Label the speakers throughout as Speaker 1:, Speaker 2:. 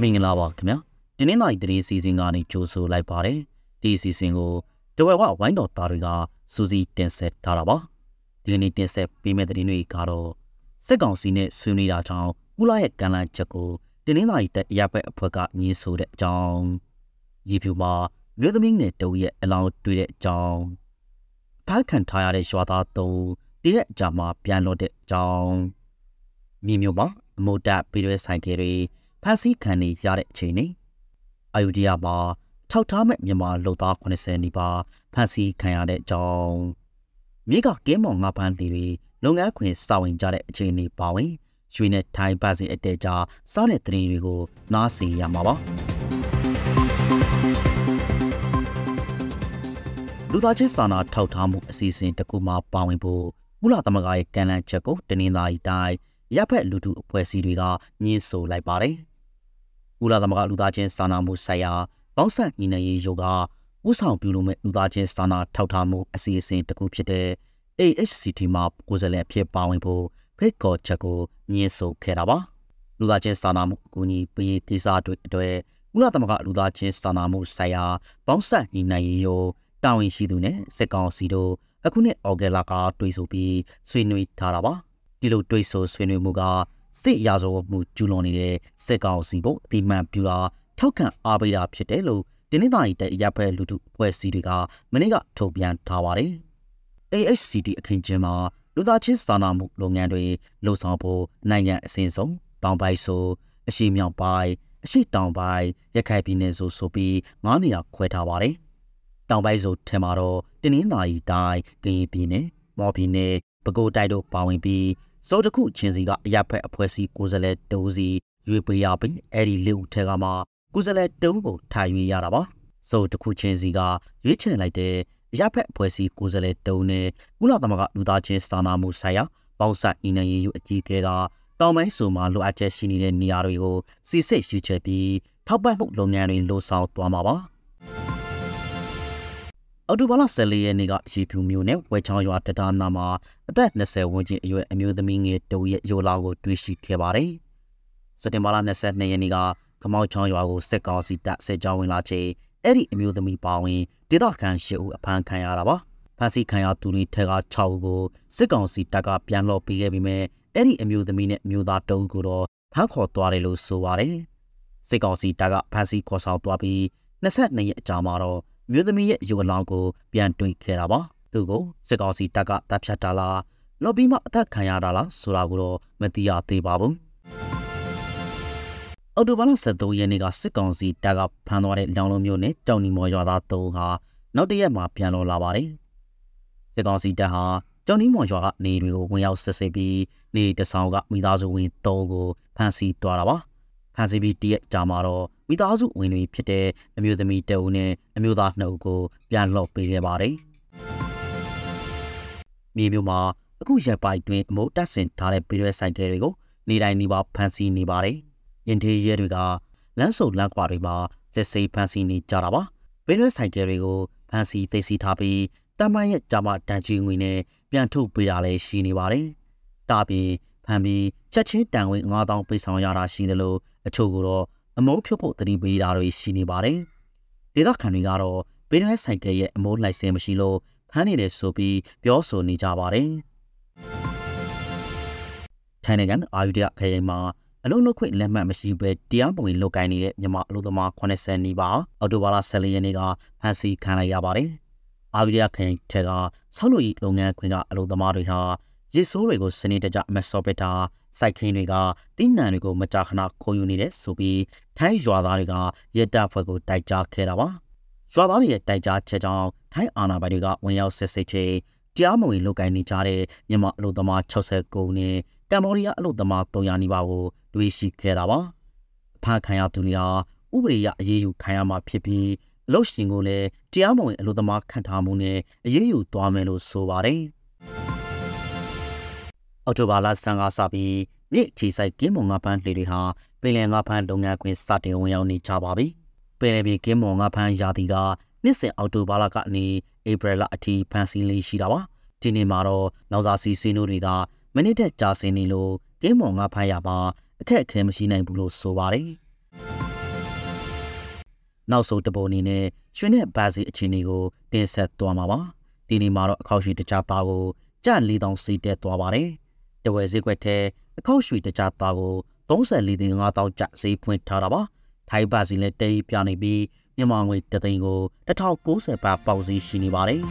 Speaker 1: မင်္ဂလာပါခင်ဗျာဒီနေ့နိုင်သတင်းစီစဉ်ကနေကြိုဆိုလိုက်ပါတယ်ဒီစီစဉ်ကိုတဝဲဝဝိုင်းတော်သားတွေကစူးစီးတင်ဆက်ထားတာပါဒီနေ့တင်ဆက်ပေးမယ့်သတင်းတွေကတော့စစ်ကောင်စီနဲ့ဆွေးနွေးတာကြောင့်ကုလာရဲ့ကန့်လန့်ချက်ကိုဒီနေ့နိုင်တဲ့ရပ်ဘက်အဖွဲ့ကညှင်းဆိုတဲ့အကြောင်းရေဖြူမှာမြို့သမီးနဲ့တဝရဲ့အလောင်းတွေ့တဲ့အကြောင်းဖားခံထားရတဲ့ရွာသားသုံးတရက်အကြာမှာပြန်လို့တဲ့အကြောင်းမြေမြို့မှာအမိုတပေးရွဲဆိုင်ကယ်တွေ ဖမ်းဆီးခံနေရတဲ့အချိန်នេះအာယူဒီယာမှာထောက်ထားမဲ့မြန်မာလူသား80နီးပါးဖမ်းဆီးခံရတဲ့အကြောင်းမြေကကင်းမောင်ငါးပန်းတွေလုပ်ငန်းခွင်စာဝင်ကြတဲ့အချိန်นี้ပါဝင်ရွှေနဲ့ထိုင်းပတ်စီအတဲကြားစားတဲ့သတင်းတွေကိုနားဆင်ရမှာပါလူသားချင်းစာနာထောက်ထားမှုအစီအစဉ်တစ်ခုမှပါဝင်ဖို့မူလသမဂ္ဂရဲ့ကန့်လန့်ချက်ကိုတနင်္လာရီတိုင်းရပ်ဖက်လူထုအဖွဲ့အစည်းတွေကညှင်းဆိုလိုက်ပါတယ်။ ကုလသမဂ္ဂလူသားချင်းစာနာမှုဆိုင်ရာပေါင်းဆက်ညီနေရေးယောဂဥဆောင်ပြုလုပ်မဲ့လူသားချင်းစာနာထောက်ထားမှုအစီအစဉ်တစ်ခုဖြစ်တဲ့ AHCT မှာကိုယ်စားလှယ်ဖြစ်ပါဝင်ဖို့ဖိတ်ခေါ်ချက်ကိုညှင်းဆိုခဲ့တာပါလူသားချင်းစာနာမှုအကူအညီပေးကိစ္စတွေအတွက်ကုလသမဂ္ဂလူသားချင်းစာနာမှုဆိုင်ရာပေါင်းဆက်ညီနိုင်ရေးယောတာဝန်ရှိသူနဲ့စစ်ကောင်စီတို့အခုနှစ်ဩဂတ်လကတွေ့ဆုံပြီးဆွေးနွေးထားတာပါဒီလိုတွေ့ဆုံဆွေးနွေးမှုက စစ်ရာဇဝတ်မှုကျူးလွန်နေတဲ့စစ်ကောင်စီကိုအတိမန်ပြူတာထောက်ခံအားပေးတာဖြစ်တယ်လို့ဒီနေ့တိုင်းတဲ့ရပ်ဖက်လူထုအဖွဲ့အစည်းတွေကမနေ့ကထုတ်ပြန်ထားပါတယ်။ AHCD အခင်းကျင်းမှာလူသားချင်းစာနာမှုလုပ်ငန်းတွေလှုပ်ဆောင်ဖို့နိုင်ငံအစဉ်ဆုံးတောင်ပိုင်းဆိုအရှိမြောက်ပိုင်းအရှိတောင်ပိုင်းရခိုင်ပြည်နယ်ဆိုဆိုပြီးငါးနေရာခွဲထားပါတယ်။တောင်ပိုင်းဆိုထဲမှာတော့တင်းင်းသာရီတိုင်းကရင်ပြည်နယ်မော်ပြည်နယ်ပဲခူးတိုင်းတို့ပါဝင်ပြီး စောတခုချင်းစီကအရက်ဖက်အဖွဲ့အစည်းကိုယ်စားလှယ်တဦးစီရွေးပေးရပြီးအဲ့ဒီလေဦးထဲကမှကိုယ်စားလှယ်တဦးကိုထိုင်ရွေးရတာပါစောတခုချင်းစီကရွေးချယ်လိုက်တဲ့အရက်ဖက်အဖွဲ့အစည်းကိုယ်စားလှယ်တဦးနဲ့ကုလသမဂ္ဂလူသားချင်းစာနာမှုဆိုင်ရာပေါင်းစပ်အင်းနေရယူအကြီးအကဲကတောင်ပိုင်းဆိုမှာလိုအပ်ချက်ရှိနေတဲ့နေရာတွေကိုစီစစ်ရွေးချယ်ပြီးထောက်ပံ့မှုလုပ်ငန်းတွေလှုပ်ဆောင်သွားမှာပါ အော်တိုဘာလ14ရက်နေ့ကရေဖြူမျိုးနဲ့ဝဲချောင်းရွာတဒါနာမှာအသက်20ဝန်းကျင်အရွယ်အမျိုးသမီးငယ်တဦးရဲ့ရိုလာကိုတွေ့ရှိခဲ့ပါတယ်။စက်တင်ဘာလ22ရက်နေ့ကကမောက်ချောင်းရွာကိုစစ်ကောင်စီတပ်စစ်ကြောင်းဝင်လာချိန်အဲ့ဒီအမျိုးသမီးပါဝင်ဒေသခံရှစ်ဦးအဖမ်းခံရတာပါ။ဖမ်းဆီးခံရသူတွေထက်က6ဦးကိုစစ်ကောင်စီတပ်ကပြန်လော့ပေးခဲ့ပြီးမြဲအဲ့ဒီအမျိုးသမီးနဲ့အမျိုးသားတဦးကိုတော့ဖမ်းခေါ်သွားတယ်လို့ဆိုပါတယ်။စစ်ကောင်စီတပ်ကဖမ်းဆီးခေါ်ဆောင်သွားပြီး22ရက်အကြာမှာတော့ မျိုးသမီးရဲ့ရုပ်အလောင်းကိုပြန်တွေ့ခဲ့တာပါသူကိုစစ်ကောင်စီတပ်ကတပ်ဖြတ်တာလားလော်ဘီမှအသက်ခံရတာလားဆိုတာကိုတော့မသိရသေးပါဘူးအော်တိုဘာလ73ရက်နေ့ကစစ်ကောင်စီတပ်ကဖမ်းသွားတဲ့လောင်လုံးမျိုးနဲ့တောင်နီမော်ရွာသား၃ဟာနောက်တရက်မှာပြန်လောလာပါတယ်စစ်ကောင်စီတပ်ဟာကျောင်းနီမော်ရွာကနေတွေကိုဝင်ရောက်စစ်ဆေးပြီးနေတဆောင်ကမိသားစုဝင်၃ကိုဖမ်းဆီးသွားတာပါဖမ်းဆီးပြီးတရက်ကြာမှာတော့ မိသားစုဝင်တွေဖြစ်တဲ့အမျိုးသမီးတအုပ်နဲ့အမျိုးသားနှစ်ဦးကိုပြန်လှော့ပေးခဲ့ပါတယ်။မြေမျိုးမှာအခုရက်ပိုင်းတွင်အမိုးတက်ဆင်ထားတဲ့ပြည်ရွက်ဆိုင်ကယ်တွေကိုနေတိုင်းနေပါဖမ်းဆီးနေပါတယ်။ရင်ထေးရဲတွေကလမ်းစုံလမ်းကွာတွေမှာစစ်ဆေးဖမ်းဆီးနေကြတာပါ။ပြည်ရွက်ဆိုင်ကယ်တွေကိုဖမ်းဆီးသိမ်းဆည်းထားပြီးတမန်ရဲ့ဂျာမတန်ချီငွေနဲ့ပြန်ထုတ်ပေးတာလည်းရှိနေပါတယ်။တာပြင်ဖမ်းပြီးချက်ချင်းတန်ဝင်9000ပေးဆောင်ရတာရှိတယ်လို့အချို့ကတော့ အမိုးဖြုတ်ဖို့တတိပေးတာတွေရှိနေပါတယ်။ဒေသခံတွေကတော့ဘေးနွဲဆိုင်ကယ်ရဲ့အမိုးလိုက်စင်မရှိလို့ဖမ်းနေတယ်ဆိုပြီးပြောဆိုနေကြပါတယ်။ထိုင်းနိုင်ငံအာယူဒခရိုင်မှာအလုံးလုံးခွင့်လက်မှတ်မရှိဘဲတရားမဝင်လုပ်ကိုင်နေတဲ့မြန်မာအလုပ်သမား80နီးပါးအော်တိုဘာလ14ရက်နေ့ကဖမ်းဆီးခံလိုက်ရပါတယ်။အာယူဒခရိုင်ထက်ကဆောက်လုပ်ရေးလုပ်ငန်းခွင်ကအလုပ်သမားတွေဟာရစ်ဆိုးတွေကိုစနစ်တကျမဆော့ပစ်တာ စိုက်ခင်းတွေကတင်းနံတွေကိုမကြာခဏခိုးယူနေတဲ့ဆိုပြီးထိုင်းရွာသားတွေကရဲတပ်ဖွဲ့ကိုတိုက်ကြားခဲ့တာပါရွာသားတွေရဲ့တိုက်ကြားချက်ကြောင့်ထိုင်းအာဏာပိုင်တွေကဝင်ရောက်စစ်ဆေးချိန်တရားမဝင်လုပ်ကိုင်နေကြတဲ့မြန်မာအလုပ်သမား69ဦးနဲ့ကမ္ဘောဒီးယားအလုပ်သမား300နီးပါးကိုတွေ့ရှိခဲ့တာပါဖမ်းခံရသူတွေဟာဥပဒေအရအရေးယူခံရမှာဖြစ်ပြီးအလုပ်ရှင်ကိုလည်းတရားမဝင်အလုပ်သမားခန့်ထားမှုနဲ့အရေးယူသွားမယ်လို့ဆိုပါတယ် အော်တိုဘာလဆန်ကစပြီးမြစ်ချီဆိုင်ကင်းမုံငါးဖမ်းလှေတွေဟာပင်လယ်ငါးဖမ်းလုပ်ငန်းခွင်စတင်ဝင်ရောက်နေကြပါပြီ။ပင်လယ်ပြည်ကင်းမုံငါးဖမ်းရာသီကနှစ်စဉ်အော်တိုဘာလကနေဧပြီလအထိဖမ်းဆီးလေးရှိတာပါ။ဒီနေ့မှာတော့နောက်စာစီစင်းတို့တွေကမိနစ်တက်ကြာစင်းနေလို့ကင်းမုံငါးဖမ်းရပါအခက်အခဲမရှိနိုင်ဘူးလို့ဆိုပါတယ်။နောက်ဆုံးတစ်ပုတ်အနေနဲ့ရွှေနဲ့ဘာစီအခြေအနေကိုတင်ဆက်သွားမှာပါဒီနေ့မှာတော့အခောက်ရွှေတကြားသားကိုကြ4000စီးတက်သွားပါတယ် တဝယ်ဈေးကွက်ထဲအခောက်ရွှေတကြားသားကို34သိန်း5000ကျဈေးဖွင့်ထားတာပါထိုင်းဘာစီလည်းတေးပြနေပြီးမြန်မာငွေတသိန်းကို1090ပါပေါက်ဈေးရှိနေပါတယ်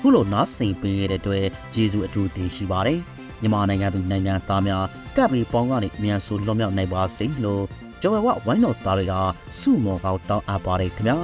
Speaker 1: ခုလိုနားဆင်ပေးရတဲ့အတွက်ကျေးဇူးအထူးတင်ရှိပါတယ်မြန်မာနိုင်ငံသူနိုင်ငံသားများကပ်ပြီးပေါင်းကနေအမြန်ဆိုလွတ်မြောက်နိုင်ပါစေလို့ကျော်ဝဲဝဝိုင်းတော်သားတွေကစုမော်ကောက်တောင်းအပ်ပါတယ်ခင်ဗျာ